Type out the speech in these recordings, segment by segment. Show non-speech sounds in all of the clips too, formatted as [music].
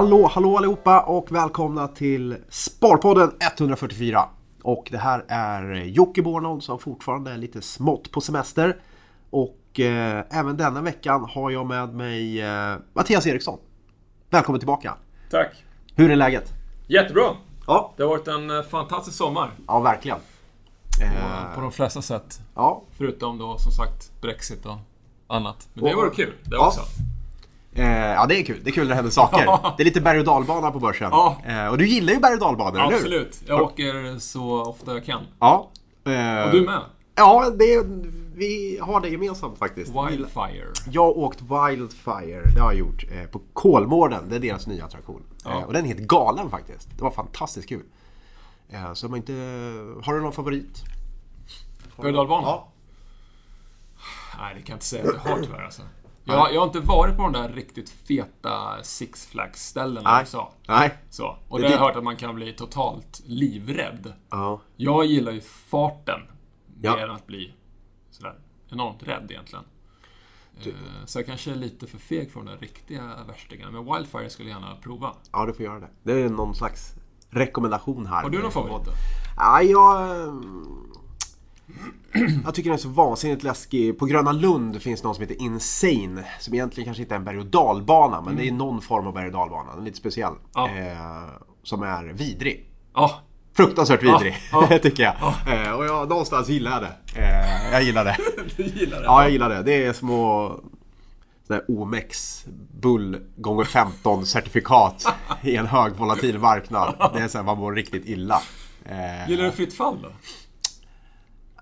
Hallå, hallå allihopa och välkomna till Sparpodden 144. Och det här är Jocke Bornold som fortfarande är lite smått på semester. Och eh, även denna veckan har jag med mig eh, Mattias Eriksson. Välkommen tillbaka. Tack. Hur är läget? Jättebra. Ja, Det har varit en eh, fantastisk sommar. ja verkligen. Eh, På de flesta sätt. Ja, Förutom då som sagt Brexit och annat. Men det har varit kul det Ja. också. Eh, ja, det är kul. Det är kul när det händer saker. Det är lite berg och dalbana på börsen. Ja. Eh, och du gillar ju berg och dalbanor, eller hur? Absolut. Jag åker så ofta jag kan. Ja. Eh, Och du med? Ja, det, vi har det gemensamt faktiskt. Wildfire. Jag har åkt Wildfire, det har jag gjort, eh, på Kolmården. Det är deras nya attraktion. Ja. Eh, och den är helt galen faktiskt. Det var fantastiskt kul. Eh, så man inte... Har du någon favorit? Berg och dalbana? Ja. Nej, det kan jag inte säga att jag har tyvärr alltså. Jag, jag har inte varit på de där riktigt feta Six Flags-ställena i USA. Nej. Så. Och Det- där har jag hört att man kan bli totalt livrädd. Ja. Jag gillar ju farten Ja. mer än att bli sådär enormt rädd egentligen. Eh, Så jag kanske är lite för feg för de där riktiga värstingarna. Men Wildfire skulle jag gärna prova. ja, du får göra det. Det är någon slags rekommendation här. Har du någon favorit? Ja, jag... [clears throat] Jag tycker den är så vansinnigt läskig. På Gröna Lund finns någon som heter Insane. Som egentligen kanske inte är en berg och dalbana. Men det är någon form av berg och dalbana. Den är lite speciell. Ja. Eh, som är vidrig. Ja, Fruktansvärt vidrig, Ja, [laughs] tycker jag. Eh, och jag någonstans gillar jag det. Eh, jag gillar det. [laughs] du gillar det? Ja, jag gillar det. Det är små sådana här Omex Bull gånger 15 certifikat [laughs] i en hög volatil marknad. Det är så här, man mår riktigt illa. Eh, Gillar du fritt fall då?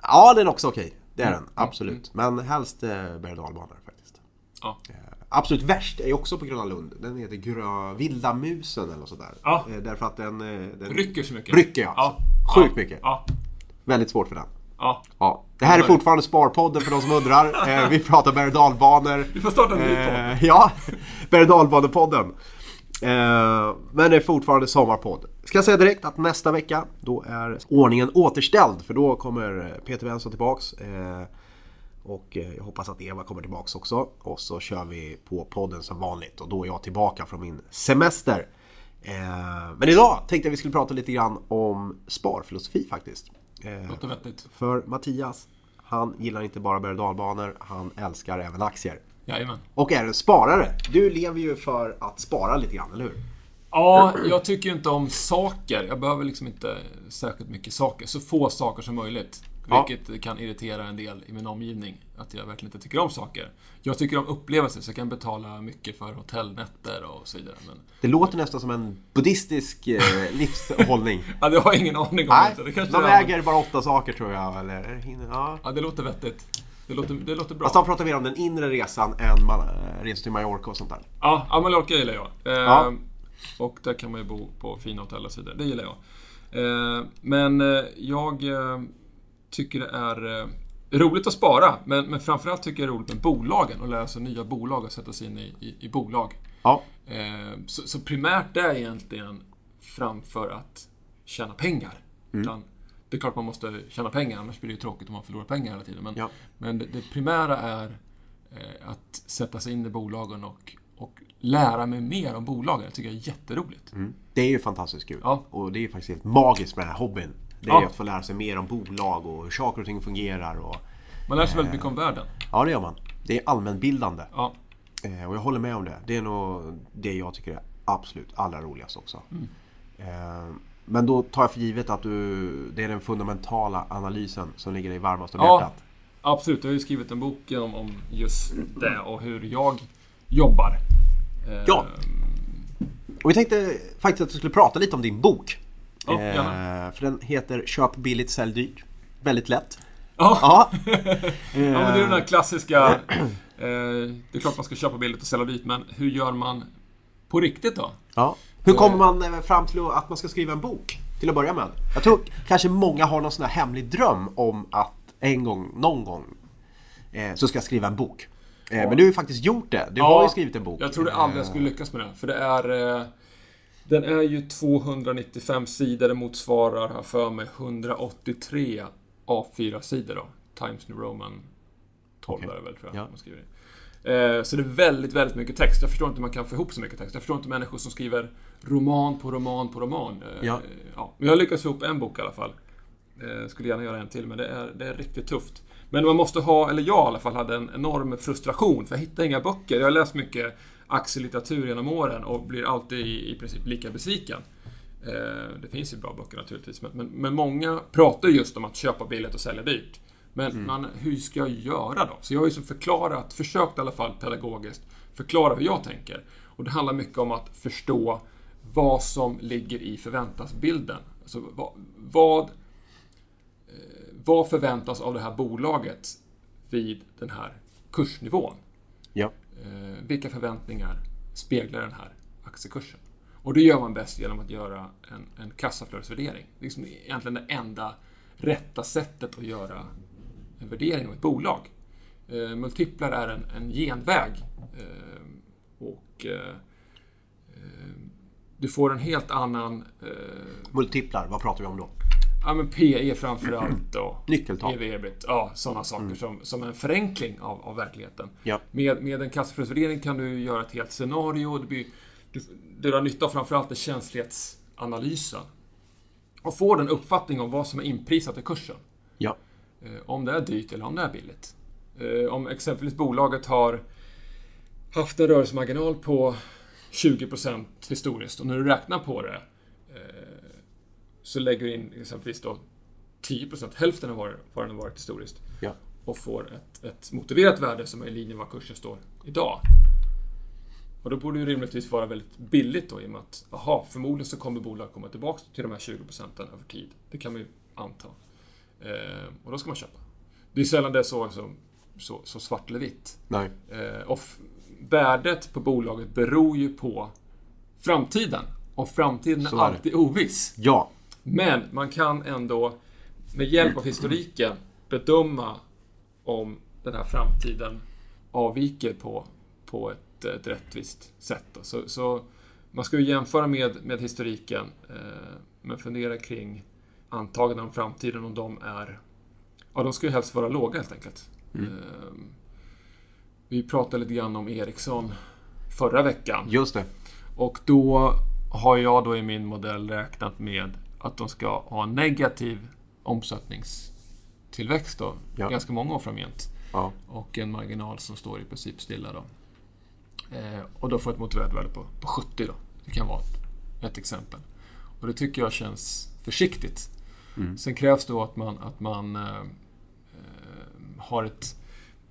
Ja, den är också okej. Det är den, absolut. Men helst eh, berg och dalbanor faktiskt. Ja. Eh, Absolut värst är också på Gröna Lund. Den heter Grö... Vilda musen eller sådär. Ja. Eh, Därför att den... den Rycker så mycket? Rycker ja. Ja. Sjukt ja. mycket. Ja. Väldigt svårt för den. ja. Ja. Det här är fortfarande Sparpodden för de som undrar. [laughs] Eh, vi pratar berg dalbanor. Vi får starta en ny podd. Eh, ja, [laughs] berg och. Eh, men det är fortfarande sommarpodd. Ska jag säga direkt att nästa vecka då är ordningen återställd. För då kommer Peter Wensson tillbaks. Eh, och eh, jag hoppas att Eva kommer tillbaks också. Och så kör vi på podden som vanligt. Och då är jag tillbaka från min semester. Eh, men idag tänkte jag vi skulle prata lite grann om sparfilosofi faktiskt. Eh, Låter vettigt. för Mattias, han gillar inte bara berg dalbanor, han älskar även aktier. Jajamän. Och är en sparare. Du lever ju för att spara lite grann, eller hur? Ja, jag tycker ju inte om saker. Jag behöver liksom inte särskilt mycket saker. Så få saker som möjligt. Ja. Vilket kan irritera en del i min omgivning. Att jag verkligen inte tycker om saker. Jag tycker om upplevelser, så jag kan betala mycket för hotellnätter och så vidare. Men Det låter nästan som en buddhistisk eh, [laughs] livshållning. ja, det har jag ingen aning om. Nej, det. Kanske de äger bara åtta saker tror jag. Eller, ja. Ja, det låter vettigt. Det låter, det låter bra. De pratar mer om den inre resan än man eh, reser till Mallorca och sånt där. Ja, ja Mallorca gillar jag. Eh, Ja. Och där kan man ju bo på fina hotell och så vidare. Det gillar jag. Eh, men eh, jag eh, tycker det är roligt att spara. Men, men framförallt tycker jag det är roligt med bolagen och lära sig nya bolag och sätta sig in i, i, i bolag. Ja, så, så primärt det är egentligen framför att tjäna pengar. Mm. Det är klart man måste tjäna pengar, annars blir det ju tråkigt om man förlorar pengar hela tiden. Men, Ja. men det, det primära är att sätta sig in i bolagen och, och lära mig mer om bolagen. Det tycker jag är jätteroligt. mm. det är ju fantastiskt kul. Ja. Och det är ju faktiskt helt magiskt med den här hobbyn. Det är Ja. att få lära sig mer om bolag och hur saker och ting fungerar. Och... Man lär sig väldigt mycket om världen. Ja, det gör man. Det är allmänbildande. Ja, Eh, och jag håller med om det. Det är nog det jag tycker är absolut allra roligast också. Mm. Eh, men då tar jag för givet att du, det är den fundamentala analysen som ligger dig varmast om Ja. hjärtat. absolut. Jag har ju skrivit en bok om, om just det och hur jag jobbar. Eh, Ja. Och vi tänkte faktiskt att vi skulle prata lite om din bok. Gärna. Eh, för den heter Köp billigt, sälj dyrt. Väldigt lätt. Ja. Ja. [laughs] Ja, men det är den här klassiska... Eh, det är klart man ska köpa billigt och sälja dyrt, men hur gör man på riktigt då? Ja. Hur kommer man eh, fram till att man ska skriva en bok? Till att börja med. Jag tror kanske många har någon sån här hemlig dröm om att en gång, någon gång, eh, så ska jag skriva en bok. Eh, Men du har ju faktiskt gjort det. Du har ju skrivit en bok. Jag trodde aldrig jag skulle lyckas med det. För det är... Eh, den är ju 295 sidor. Det motsvarar, jag för mig, 183 A4-sidor då. Times New Roman 12 Okej. är det väl, tror jag. Ja. Man skriver. Eh, Så det är väldigt, väldigt mycket text. Jag förstår inte hur man kan få ihop så mycket text. Jag förstår inte människor som skriver roman på roman på roman. Eh, Ja. ja. Men jag har lyckats få ihop en bok i alla fall. Eh, Skulle gärna göra en till, men det är, det är riktigt tufft. Men man måste ha, eller jag i alla fall, hade en enorm frustration för jag hittar inga böcker. Jag har läst mycket axellitteratur genom åren och blir alltid i, i princip lika besviken. Eh, Det finns ju bra böcker naturligtvis, men, men, men många pratar just om att köpa billigt och sälja dyrt. Men man, hur ska jag göra då? Så jag har ju förklarat, försökt i alla fall pedagogiskt, förklara hur jag tänker. Och det handlar mycket om att förstå vad som ligger i förväntansbilden. Alltså vad, vad, vad förväntas av det här bolaget vid den här kursnivån? Ja. Eh, vilka förväntningar speglar den här aktiekursen? Och det gör man bäst genom att göra en, en kassaflödesvärdering. Det är liksom egentligen det enda rätta sättet att göra en värdering av ett bolag. Eh, multiplar är en, en genväg. Eh, och eh, eh, du får en helt annan... Eh, Multiplar, vad pratar vi om då? Ja, men PE framförallt och Nyckeltal. EV, ebit, ja, sådana saker som, som en förenkling av, av verkligheten. Ja. Med, med en kassaflödesvärdering kan du göra ett helt scenario. Det, blir, du, du har nytta av framförallt är känslighetsanalysen. Och får den uppfattning om vad som är inprisat i kursen. Ja. Eh, om det är dyrt eller om det är billigt. Eh, om exempelvis bolaget har haft en rörelsemarginal på 20% historiskt och när du räknar på det så lägger du in exempelvis då 10%, hälften av vad den har varit historiskt Ja. och får ett, ett motiverat värde som är i linje med vad kursen står idag. Och då borde det rimligtvis vara väldigt billigt då i och med att, aha, förmodligen så kommer bolaget komma tillbaka till de här 20 procenten över tid. Det kan man ju anta. Eh, och då ska man köpa. Det är sällan det är så, så, så, så svart eller vitt. Nej. Eh, och värdet på bolaget beror ju på framtiden. Och framtiden är är alltid oviss. Ja. Men man kan ändå med hjälp av historiken bedöma om den här framtiden avviker på, på ett, ett rättvist sätt. Så, så man ska ju jämföra med, med historiken eh, men fundera kring antaganden om framtiden om de är... Ja, de ska ju helst vara låga helt enkelt. Eh, vi pratade lite grann om Ericsson förra veckan. Just det. Och då har jag då i min modell räknat med att de ska ha en negativ omsättningstillväxt då, Ja. ganska många år framgent. Ja. Och en marginal som står i princip stilla då. Eh, och då får ett motiverat värde på, på 70 då. Det kan vara ett, exempel. Och det tycker jag känns försiktigt. Sen krävs då att man, att man eh, eh, har ett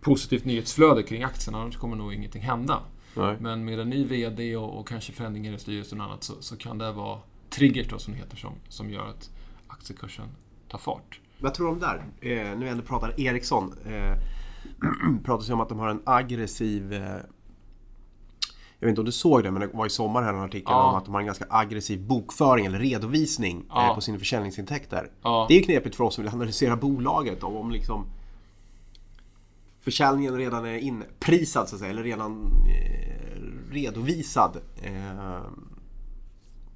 positivt nyhetsflöde kring aktien, annars kommer nog ingenting hända. Nej. Men med en ny VD och, och kanske förändringar i styrelsen och annat så, så kan det vara triggers då, som det heter som, som gör att aktiekursen tar fart. Vad tror du om där? Eh, nu ändå pratar Ericsson. Eh, [clears throat] pratas ju om att de har en aggressiv... Eh, jag vet inte om du såg det, men det var i sommar här en artikel Ja. om att de har en ganska aggressiv bokföring eller redovisning Ja. eh, på sina försäljningsintäkter. Ja. Det är ju knepigt för oss som vill analysera bolaget om, om liksom försäljningen redan är inprisad så att säga, eller redan eh, redovisad. Eh,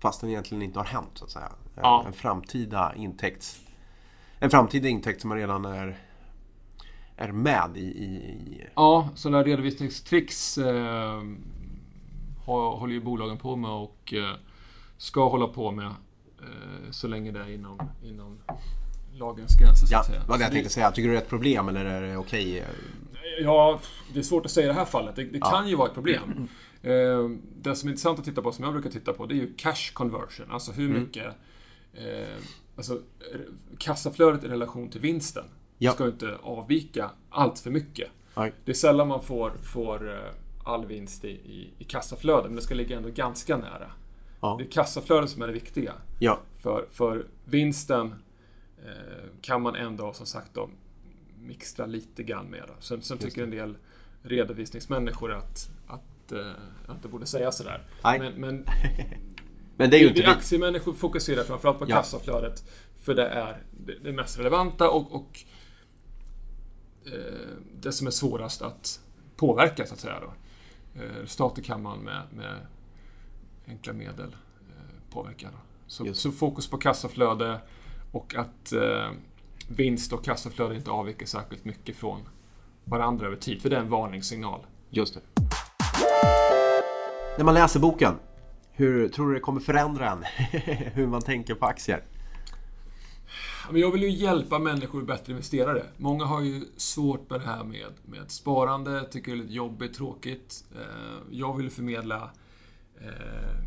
fast den egentligen inte har hänt så att säga. En- Ja. En framtida intäkts... En framtida intäkt som redan är, är med i... i, i Ja, sådana här redovisningstricks eh, håller ju bolagen på med och eh, ska hålla på med eh, så länge det är inom, inom lagens gränser så ja, att säga. det det jag Så tänkte säga. Tycker du det är ett problem eller är det okej? Ja, det är svårt att säga i det här fallet. Det, det kan ju vara ett problem. Eh, det som är intressant att titta på, som jag brukar titta på, det är ju cash conversion. Alltså hur mycket... Eh, alltså, kassaflödet i relation till vinsten Ja. ska inte avvika allt för mycket. Nej. Det är sällan man får, får eh, all vinst i, i, i kassaflödet, men det ska ligga ändå ganska nära. Ja. Det är kassaflödet som är det viktiga. Ja, För, för vinsten eh, kan man ändå som sagt då mixtra lite grann med. Då. Sen, sen tycker en del redovisningsmänniskor att, att, eh, att det borde säga sådär. Nej. Men, men [laughs] men det är ju vi, inte vi. aktiemänniskor fokuserar framförallt på Ja. kassaflödet. För det är det, det mest relevanta och, och eh, det som är svårast att påverka så att säga. Då. Eh, stater kan man med, med enkla medel eh, påverka. Då. Så, Just. så fokus på kassaflöde och att eh, vinst och kassaflöde inte avviker särskilt mycket från varandra över tid. För det är en varningssignal Just det. När man läser boken, hur tror du det kommer förändra en? [laughs] hur man tänker på aktier? Jag vill ju hjälpa människor att bli bättre investerare. Många har ju svårt med det här med, med sparande, tycker det är lite jobbigt, tråkigt. Eh, Jag vill förmedla eh,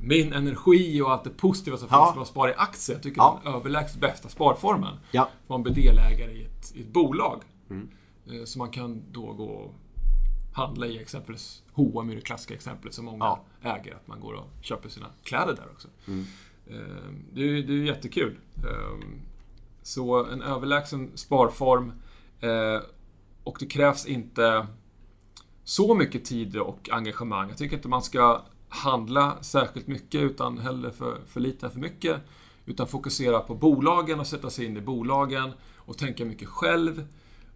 min energi och allt det positiva som Ja. finns med att spara i aktier. Jag tycker Ja. det är den överlägset bästa sparformen. Ja. Man blir delägare i ett, i ett bolag. Mm. Eh, Så man kan då gå handla i exempelvis H&M är det klassiska exemplet som många Ja. äger. Att man går och köper sina kläder där också. Mm. Eh, Det är, det är jättekul. Eh, Så en överlägsen sparform. eh, Och det krävs inte så mycket tid och engagemang. Jag tycker inte man ska handla särskilt mycket utan hellre för, för lite än för mycket. Utan fokusera på bolagen och sätta sig in i bolagen och tänka mycket själv.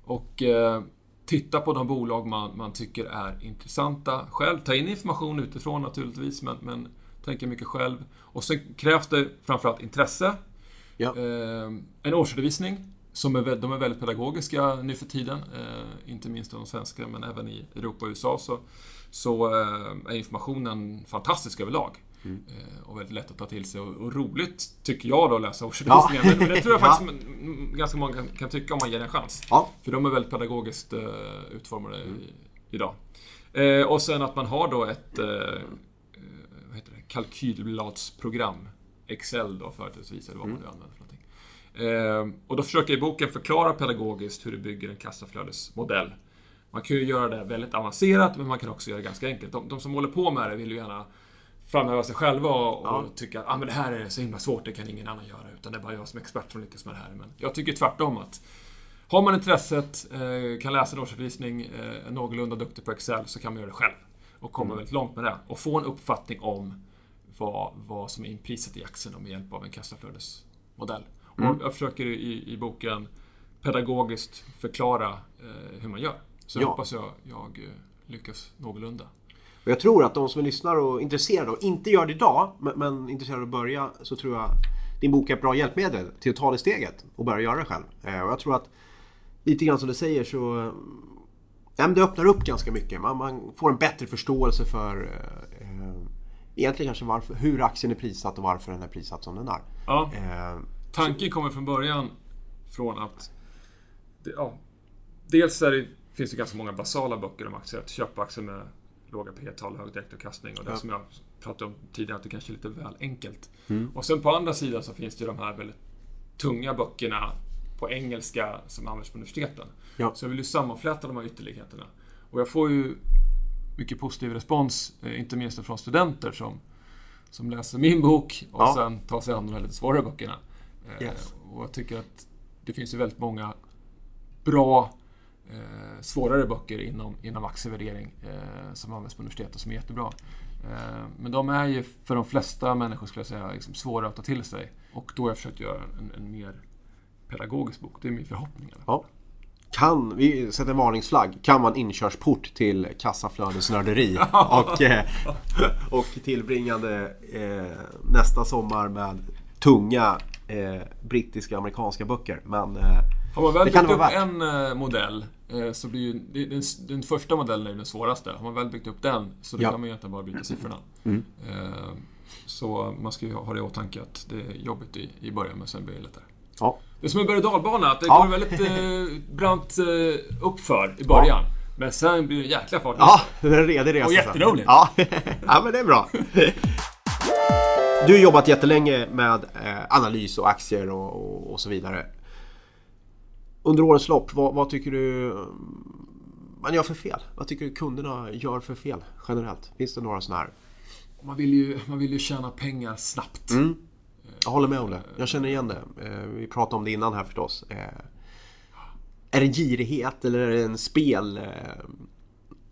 Och eh, titta på de bolag man, man tycker är intressanta själv. Ta in information utifrån naturligtvis, men, men tänka mycket själv. Och sen krävs det framförallt intresse. Ja. Eh, en årsredovisning. Som är, de är väldigt pedagogiska nu för tiden. Eh, inte minst de svenska, men även i Europa och USA så, så eh, är informationen fantastisk överlag. Mm. Eh, och väldigt lätt att ta till sig och, och roligt, tycker jag då, att läsa årsredovisningen. Ja. Men, men det tror jag [laughs] Ja. faktiskt m- ganska många kan, kan tycka om man ger en chans. Ja. För de är väldigt pedagogiskt eh, utformade i, idag. Eh, och sen att man har då ett det? kalkylbladsprogram. Excel då företrädesvis, eller vad man nu använder för någonting. Eh, och då försöker jag i boken förklara pedagogiskt hur du bygger en kassaflödesmodell. Man kan ju göra det väldigt avancerat, men man kan också göra det ganska enkelt. De, de som håller på med det vill ju gärna framhäva sig själva och, Ja. och tycka att ah, men det här är så himla svårt, det kan ingen annan göra. Utan det är bara jag som expert som lyckas med det här. Men jag tycker tvärtom att har man intresset, eh, kan läsa en årsredovisning, eh, är någorlunda duktig på Excel, så kan man göra det själv. Och komma väldigt långt med det. Och få en uppfattning om vad, vad som är inprisat i aktien med hjälp av en kassaflödesmodell. Och jag försöker i, i boken pedagogiskt förklara eh, hur man gör. Så Ja. hoppas jag, jag lyckas någorlunda. Och jag tror att de som lyssnar och är intresserade och inte gör det idag, men, men intresserade av att börja, så tror jag din bok är ett bra hjälpmedel till att ta det steget och börja göra det själv. Eh, och jag tror att lite grann som du säger så eh, ja, det öppnar upp ganska mycket. Man, man får en bättre förståelse för eh, egentligen kanske varför, hur aktien är prissatt och varför den är prissatt som den är. Ja. Eh, Tanken kommer från början från att... Det, ja, dels är det, finns det ganska många basala böcker om aktier. Att köpa aktier med låga P-tal, hög direktavkastning och det Ja. som jag pratade om tidigare, att det kanske är lite väl enkelt. Mm. Och sen på andra sidan så finns det ju de här väldigt tunga böckerna på engelska som används på universiteten. Ja. Så jag vill ju sammanfläta de här ytterligheterna. Och jag får ju mycket positiv respons, eh, inte minst från studenter som, som läser min bok och Ja. sen tar sig an de här lite svårare böckerna. Eh, Yes. Och jag tycker att det finns ju väldigt många bra, eh, svårare böcker inom, inom aktievärdering eh, som används på universitetet som är jättebra. Eh, men de är ju för de flesta människor, skulle jag säga, liksom svåra att ta till sig. Och då har jag försökt göra en, en mer pedagogisk bok. Det är min förhoppning. ja. Kan, vi sätter en varningsflagg, kan en inkörsport till kassaflödesnörderi [laughs] och, eh, och tillbringande eh, nästa sommar med tunga eh, brittiska och amerikanska böcker. Men Har man väl Det byggt upp vara en eh, modell eh, så blir ju den, den första modellen är den svåraste. Har man väl byggt upp den så då Ja. kan man ju egentligen bara byta siffrorna. Mm. Eh, Så man ska ju ha det i åtanke att det är jobbigt i, i början men sen blir det lättare. ja, Det är som en berg dalbana, att det Ja. går väldigt eh, brant eh, uppför i början. Men sen blir det jäkla fart. ja det är en redig resa. Och jätteroligt. Ja. [laughs] ja, men det är bra. Du har jobbat jättelänge med analys och aktier och, och, och så vidare. Under årens lopp, vad, vad tycker du man gör för fel? Vad tycker du kunderna gör för fel generellt? Finns det några sådana här? Man, vill ju, man vill ju tjäna pengar snabbt. Mm. Jag håller med det. Jag känner igen det. Eh, Vi pratade om det innan här förstås. Eh, Är det girighet eller är det en spel? eh,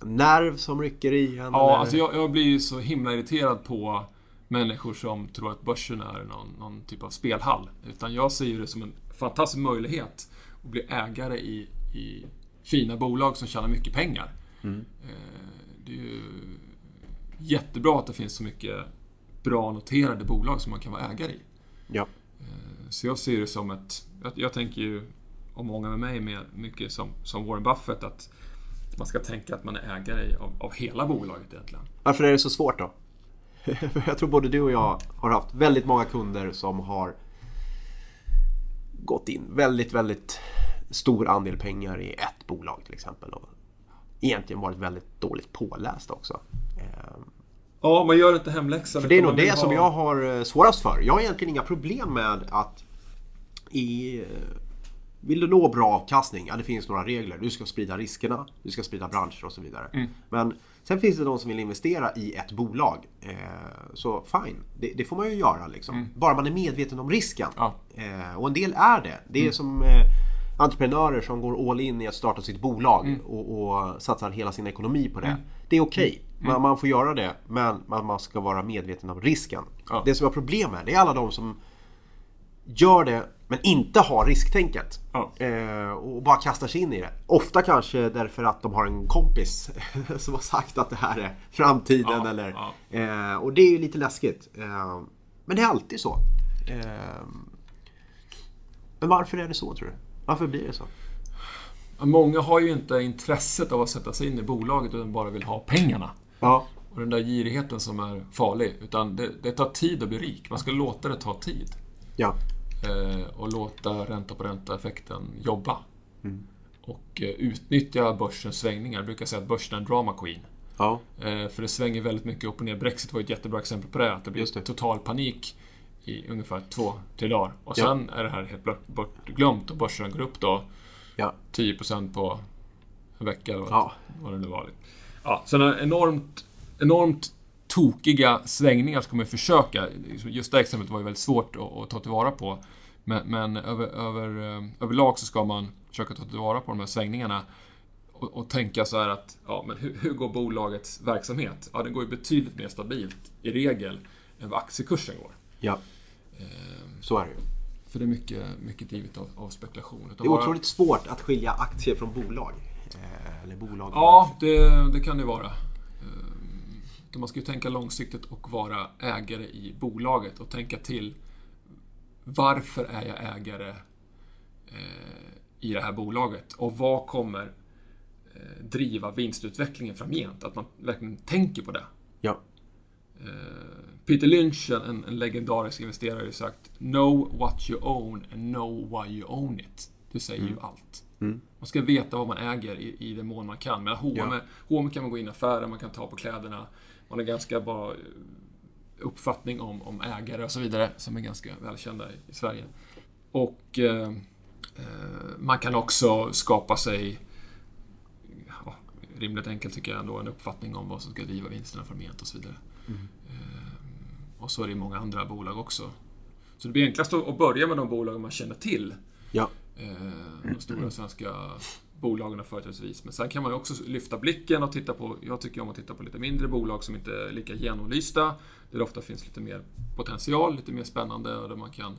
Nerv som rycker i en? Ja, eller? alltså jag, jag blir ju så himla irriterad på människor som tror att börsen är någon, någon typ av spelhall. Utan jag ser det som en fantastisk möjlighet att bli ägare i, i fina bolag som tjänar mycket pengar. Mm. Eh, Det är ju jättebra att det finns så mycket bra noterade bolag som man kan vara ägare i. Ja. Eh, Så jag ser det som ett... Jag, jag tänker ju, och många med mig, med mycket som, som Warren Buffett, att man ska tänka att man är ägare av, av hela bolaget egentligen. Varför är det så svårt då? [laughs] jag tror både du och jag har haft väldigt många kunder som har gått in väldigt, väldigt stor andel pengar i ett bolag till exempel. Och egentligen varit väldigt dåligt pålästa också. Ehm, Ja, man gör inte hemläxan. För det är nog det som ha- jag har eh, svårast för. Jag har egentligen inga problem med att i, eh, vill du nå bra avkastning, ja det finns några regler. Du ska sprida riskerna, du ska sprida branscher och så vidare. Mm. Men sen finns det de som vill investera i ett bolag. Eh, så fine, det, det får man ju göra liksom. Bara man är medveten om risken. Mm. Ja. Eh, och en del är det. Det är Mm. som eh, entreprenörer som går all in i att starta sitt bolag Mm. och, och satsar hela sin ekonomi på det. Det är okej. Man, man får göra det men man, man ska vara medveten om risken. Ja. Det som är problemet det är alla de som gör det men inte har risktänket. Ja. Eh, och bara kastar sig in i det. Ofta kanske därför att de har en kompis [laughs] som har sagt att det här är framtiden. Ja, eller, ja. eh, och det är ju lite läskigt. Eh, men det är alltid så. Men varför är det så tror du? Varför blir det så? Många har ju inte intresset av att sätta sig in i bolaget utan bara vill ha pengarna. Ja. Och den där girigheten som är farlig. Utan det, det tar tid att bli rik. Man ska låta det ta tid. Ja. Eh, och låta ränta på ränta-effekten jobba. Mm. Och eh, utnyttja börsens svängningar. Jag brukar säga att börsen är en drama queen. Ja. Eh, för det svänger väldigt mycket upp och ner. Brexit var ett jättebra exempel på det. Att det blir det. total panik i ungefär två, tre dagar. Och Ja. sen är det här helt bort- bortglömt och börsen går upp då Ja. 10% på en vecka eller vad, Ja. vad det nu var. Ja, sådana enormt, enormt tokiga svängningar ska man försöka. Just det exemplet var ju väldigt svårt att, att ta tillvara på. Men, men över, över, eh, överlag så ska man försöka ta tillvara på de här svängningarna och, och tänka så här att, ja men hur, hur går bolagets verksamhet? Ja, den går ju betydligt mer stabilt i regel än vad aktiekursen går. ja. Så är det ju. För det är mycket, mycket drivet av, av spekulation. Det är otroligt svårt att skilja aktier från bolag. Eh, eller bolag. Ja, det, det kan det vara. Utan Man ska ju tänka långsiktigt och vara ägare i bolaget och tänka till varför är jag ägare eh, i det här bolaget och vad kommer eh, driva vinstutvecklingen framgent? Att man verkligen tänker på det. Ja. Eh, Peter Lynch, en, en legendarisk investerare, har sagt Know what you own and know why you own it. Det säger ju allt. Man ska veta vad man äger i, i den mån man kan. Men H&M, Ja. H&M kan man gå in i affärer, man kan ta på kläderna. Har ganska bra eh, uppfattning om, om ägare och så vidare, som är ganska välkända i, i Sverige. Och eh, eh, man kan också skapa sig ja, rimligt enkelt tycker jag ändå, en uppfattning om vad som ska driva vinsterna framgent och så vidare. Eh, och så är det i många andra bolag också. Så det blir enklast att att börja med de bolag man känner till. Ja. Eh, de stora svenska bolagen företrädesvis. Men sen kan man ju också lyfta blicken och titta på, jag tycker om att titta på lite mindre bolag som inte är lika genomlysta. Där det ofta finns lite mer potential, lite mer spännande och där man kan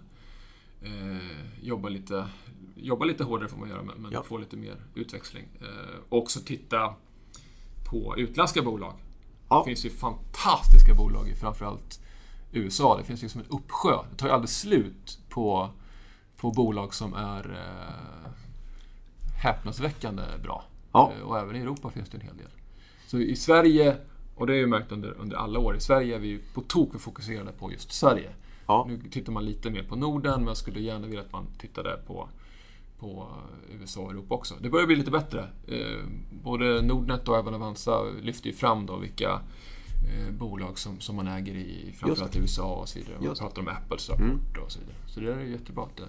eh, jobba, lite, jobba lite hårdare får man göra, men, Ja. få lite mer utväxling. Eh, och också titta på utländska bolag. Ja. Det finns ju fantastiska bolag i framförallt USA. Det finns liksom en uppsjö. Det tar ju aldrig slut på, på bolag som är eh, häpnadsväckande bra. Ja. Eh, och även i Europa finns det en hel del. Så i Sverige, och det har jag märkt under, under alla år, i Sverige är vi på tok för fokuserade på just Sverige. Ja. Nu tittar man lite mer på Norden, men jag skulle gärna vilja att man tittade på, på USA och Europa också. Det börjar bli lite bättre. Eh, både Nordnet och även Avanza lyfter ju fram då vilka eh, bolag som, som man äger i framförallt i USA och så vidare. Man pratar om Apples rapport och så vidare. Så det är jättebra att, det,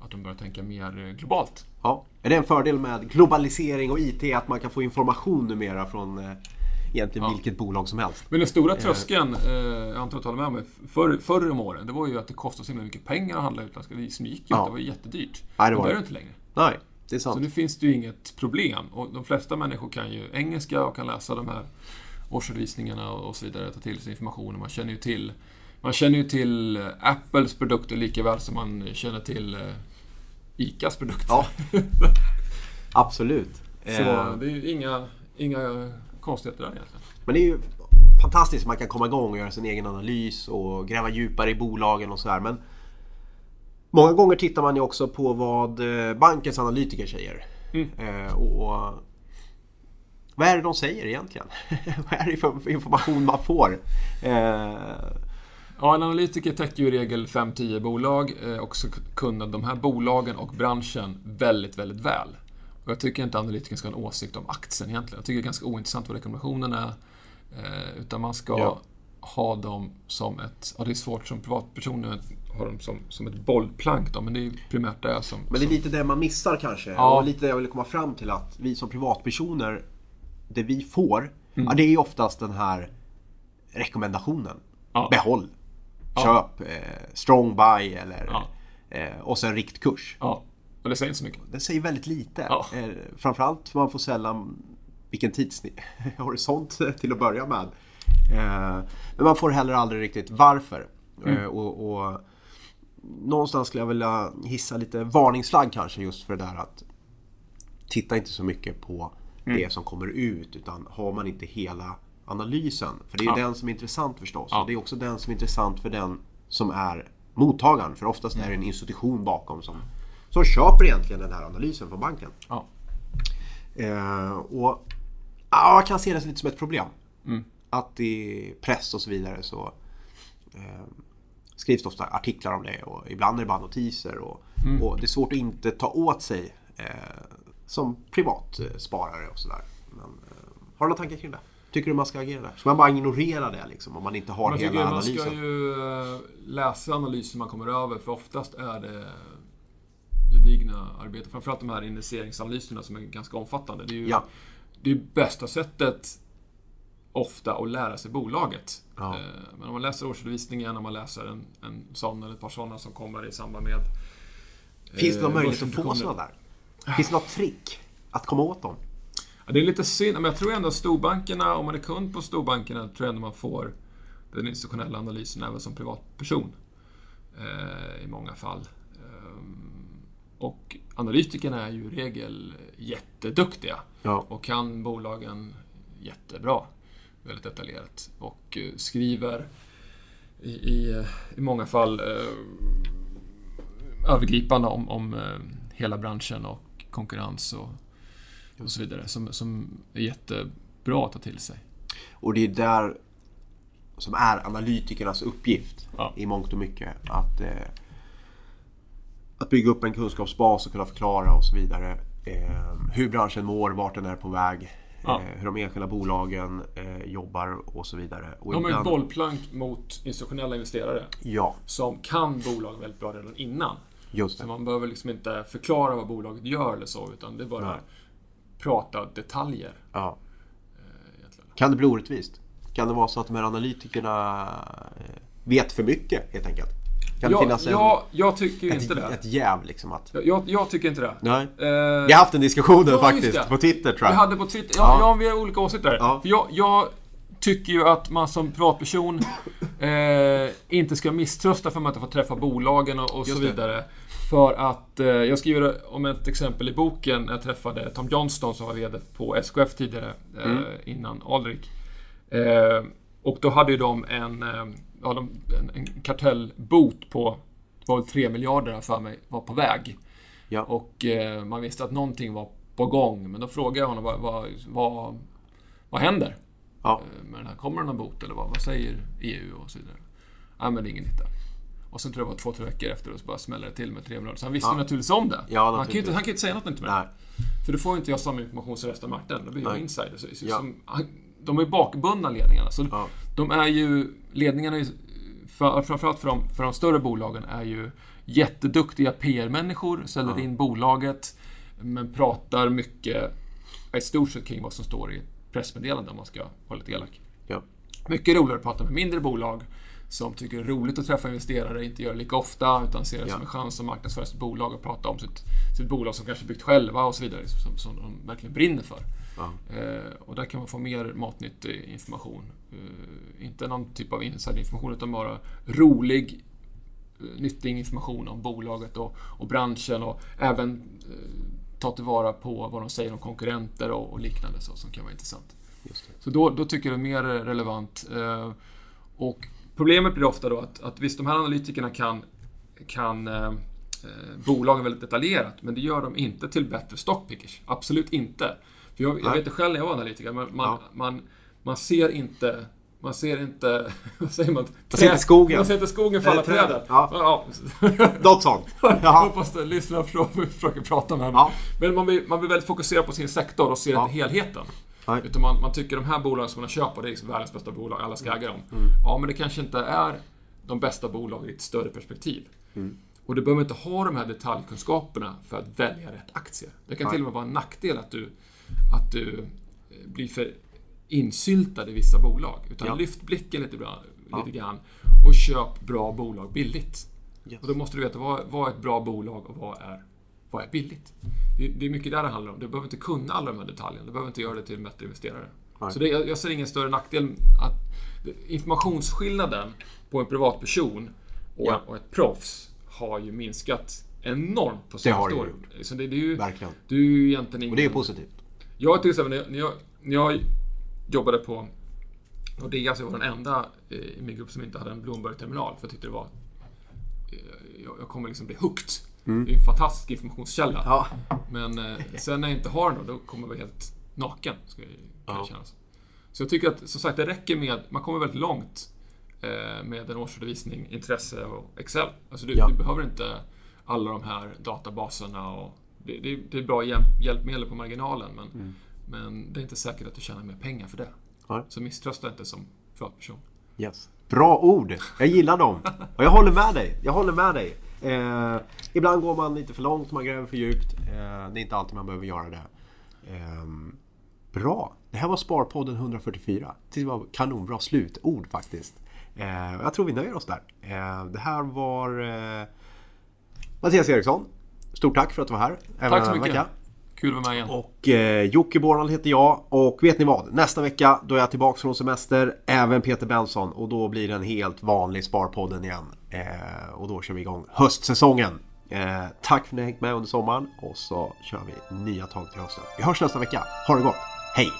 att de börjar tänka mer eh, globalt. Ja. Är det en fördel med globalisering och IT att man kan få information numera från eh, egentligen Ja. vilket bolag som helst? Men den stora tröskeln, eh, jag antar att du håller med mig, förr, förr om åren, det var ju att det kostade så himla mycket pengar att handla utländska. Det som gick ju Ja. det var jättedyrt. Nej, det var det det. inte längre. Nej, det är Så sant. nu finns det ju inget problem. Och de flesta människor kan ju engelska och kan läsa de här årsredovisningarna och och så vidare, ta till sig information. Och man känner ju till man känner ju till eh, Apples produkter lika väl som man känner till eh, ICAs produkter. Ja. [laughs] Absolut. Så Eh, det är ju inga, inga konstigheter där egentligen. Men det är ju fantastiskt att man kan komma igång och göra sin egen analys och gräva djupare i bolagen och sådär. Men många gånger tittar man ju också på vad bankens analytiker säger. Mm. Och, och vad är det de säger egentligen? [laughs] vad är det för information man får? Ja, en analytiker täcker ju i regel 5-10 bolag eh, och så kunna de här bolagen och branschen väldigt, väldigt väl. Och jag tycker inte analytikern ska ha en åsikt om aktien egentligen. Jag tycker det är ganska ointressant vad rekommendationen är. Eh, utan man ska Ja. ha dem som ett, ja det är svårt som privatperson att ha dem som, som ett bollplank då, men det är primärt det som... men det är lite det man missar kanske. Ja. Och lite det jag ville komma fram till att vi som privatpersoner, det vi får, Mm. ja, det är ju oftast den här rekommendationen. Ja. Behåll, Ja. köp, eh, strong buy eller Ja. eh, och sen riktkurs. Ja, och det säger inte så mycket. Det säger väldigt lite. Ja. Eh, framförallt för man får sällan vilken tidshorisont [laughs] till att börja med. Eh, men man får heller aldrig riktigt varför. Eh, och, och Någonstans skulle jag vilja hissa lite varningsflagg kanske just för det där att Titta inte så mycket på det som kommer ut utan har man inte hela analysen. För det är Ja. den som är intressant förstås. Ja. Och det är också den som är intressant för den som är mottagaren. För oftast är det en institution bakom som, som köper egentligen den här analysen från banken. Ja. Eh, och ja, Jag kan se det lite som ett problem. Mm. Att i press och så vidare så eh, skrivs det ofta artiklar om det och ibland är det bara notiser. Och, Mm. och det är svårt att inte ta åt sig eh, som privat eh, sparare och sådär. Men, eh, har du några tankar kring det? Tycker du man ska agera där? Ska man bara ignorera det liksom om man inte har Man tycker hela man analysen? ska ju eh, läsa analyser man kommer över, för oftast är det gedigna arbete. Framförallt de här investeringsanalyserna som är ganska omfattande. Det är ju Ja. det är bästa sättet ofta att lära sig bolaget. Ja. Eh, Men om man läser årsredovisningen, om man läser en, en sån eller ett par sådana som kommer i samband med Finns det någon eh, möjlighet att få sådana där? Finns det något trick att komma åt dem? Ja, det är lite synd, men jag tror ändå att storbankerna, om man är kund på storbankerna, tror jag ändå man får den institutionella analysen även som privatperson. Eh, I många fall. Ehm, och analytikerna är ju i regel jätteduktiga Ja. och kan bolagen jättebra. Väldigt detaljerat. Och eh, skriver i, i, i många fall eh, övergripande om, om eh, hela branschen och konkurrens och, och så vidare. Som, som är jättebra att ta till sig. Och det är där som är analytikernas uppgift Ja. i mångt och mycket. Att, eh, att bygga upp en kunskapsbas och kunna förklara och så vidare. Eh, hur branschen mår, vart den är på väg. Ja. Eh, hur de enskilda bolagen eh, jobbar och så vidare. Och De är ett ibland- bollplank mot institutionella investerare Ja, som kan bolagen väldigt bra redan innan. just Så det. man behöver liksom inte förklara vad bolaget gör eller så, utan det är bara Nej. Prata detaljer. Ja. eh. Kan det bli orättvist? Kan det vara så att de här analytikerna eh, vet för mycket helt enkelt? Kan det Ja, finnas en, ja, jag tycker ju inte ett, det. ett jäv liksom? Att, Jag, jag tycker inte det. nej. Eh, Vi har haft en diskussion Ja, faktiskt det. på Twitter tror Vi jag. hade på Twitter, ja, Ja. ja. vi har olika åsikter. Ja. För jag, jag tycker ju att man som privatperson eh, inte ska misströsta för att man inte får träffa bolagen och, och så det. vidare. För att, eh, jag skriver om ett exempel i boken när jag träffade Tom Johnston som var VD på SKF tidigare, eh, Mm. innan Alrik. Eh, och då hade ju de en, eh, ja, de, en, en kartellbot på, det var väl 3 miljarder för mig, var på väg. Ja. Och eh, man visste att någonting var på gång. Men då frågade jag honom vad, vad, vad, vad händer Ja. eh, med den här? Kommer det någon bot eller vad, vad säger EU och så vidare? Nej, men det är ingen nytta. Och sen tror jag det var två, tre veckor efter och så bara smäller det till med 3 miljarder. Så han visste Ja. ju naturligtvis om det. Ja, han, kan ju inte, han kan ju inte säga något det. Nej. För då får ju inte jag samma information som resten av marknaden. Då blir jag Nej. insider. Så, så, Ja. som, de är bakbundna ledningarna. Så Ja. de är ju, ledningarna, är ju- för, framförallt för de, för de större bolagen, är ju jätteduktiga PR-människor, säljer in bolaget, men pratar mycket, i stort sett kring vad som står i ett pressmeddelande om man ska vara lite elak. Mycket roligare att prata med mindre bolag som tycker det är roligt att träffa investerare, inte gör det lika ofta, utan ser det Ja. som en chans att marknadsföra sitt bolag och prata om sitt, sitt bolag som kanske byggt själva och så vidare, som, som de verkligen brinner för. Ja. Eh, och där kan man få mer matnyttig information. Eh, inte någon typ av insiderinformation utan bara rolig, eh, nyttig information om bolaget och, och branschen och även eh, ta tillvara på vad de säger om konkurrenter och, och liknande så, som kan vara intressant. Så då, då tycker jag det är mer relevant. Eh, och problemet blir ofta då att, att visst, de här analytikerna kan, kan eh, eh, bolagen väldigt detaljerat, men det gör de inte till bättre stockpickers. Absolut inte. För jag, jag vet det själv när jag var analytiker, man, man, Ja. man, man ser inte man ser inte, [laughs] vad säger man? ser inte skogen. Man ser inte skogen för alla Eller träden. träden. Ja. Ja. [laughs] Något sånt. Jag hoppas att lyssnarna [laughs] försöker, prata med Ja. Men man blir, man blir väldigt fokuserad på sin sektor och ser Ja. helheten. Nej. Utan man, man tycker de här bolagen som man köper, det är liksom världens bästa bolag, alla ska äga dem. Mm. Ja, men det kanske inte är de bästa bolagen i ett större perspektiv. Mm. Och du behöver inte ha de här detaljkunskaperna för att välja rätt aktier. Det kan Nej. till och med vara en nackdel att du, att du eh, blir för insyltad i vissa bolag. Utan Ja. lyft blicken lite, bra, Ja. lite grann och köp bra bolag billigt. Yes. Och då måste du veta vad, vad är ett bra bolag och vad är, vad är billigt. Det, det är mycket där det handlar om. Du behöver inte kunna alla de här detaljerna. Du behöver inte göra det till en bättre investerare. Nej. Så det, jag, jag ser ingen större nackdel att informationsskillnaden på en privatperson och, Ja. och ett proffs har ju minskat enormt på Det har det gjort. Så det, det är ju, Verkligen. du är ju egentligen ingen... Och det är positivt. Jag till exempel, när jag, när jag, jobbade på Nordea så var jag den enda eh, i min grupp som inte hade en Bloomberg-terminal. För jag tyckte det var... Jag, jag kommer liksom bli hooked. Det är en fantastisk informationskälla. Ja. Men eh, sen när jag inte har den då, då kommer jag vara helt naken. Ska jag, Ja. kännas. Så jag tycker att, som sagt, det räcker med... Man kommer väldigt långt eh, med en årsredovisning, intresse och Excel. Alltså du, Ja. du behöver inte alla de här databaserna och... Det, det, det är bra hjälp, hjälpmedel på marginalen, men, Mm. men det är inte säkert att du tjänar mer pengar för det. Nej. Så misströsta inte som privatperson. Yes. Bra ord! Jag gillar dem. Och jag håller med dig. Jag håller med dig. Eh, ibland går man lite för långt, man gräver för djupt. Eh, det är inte alltid man behöver göra det. Ehm, bra! Det här var Sparpodden 144. Det var kanonbra slutord faktiskt. Eh, jag tror vi nöjer oss där. Eh, det här var eh, Mattias Eriksson. Stort tack för att du var här. även Tack så mycket. vecka. Kul att vara med igen. Och eh, Jocke Bornald heter jag och vet ni vad? Nästa vecka då är jag tillbaka från semester. Även Peter Benson och då blir det en helt vanlig Sparpodden igen. Eh, och då kör vi igång höstsäsongen. Eh, tack för att ni har hängt med under sommaren och så kör vi nya tag till hösten. Vi hörs nästa vecka. Ha det gott. Hej!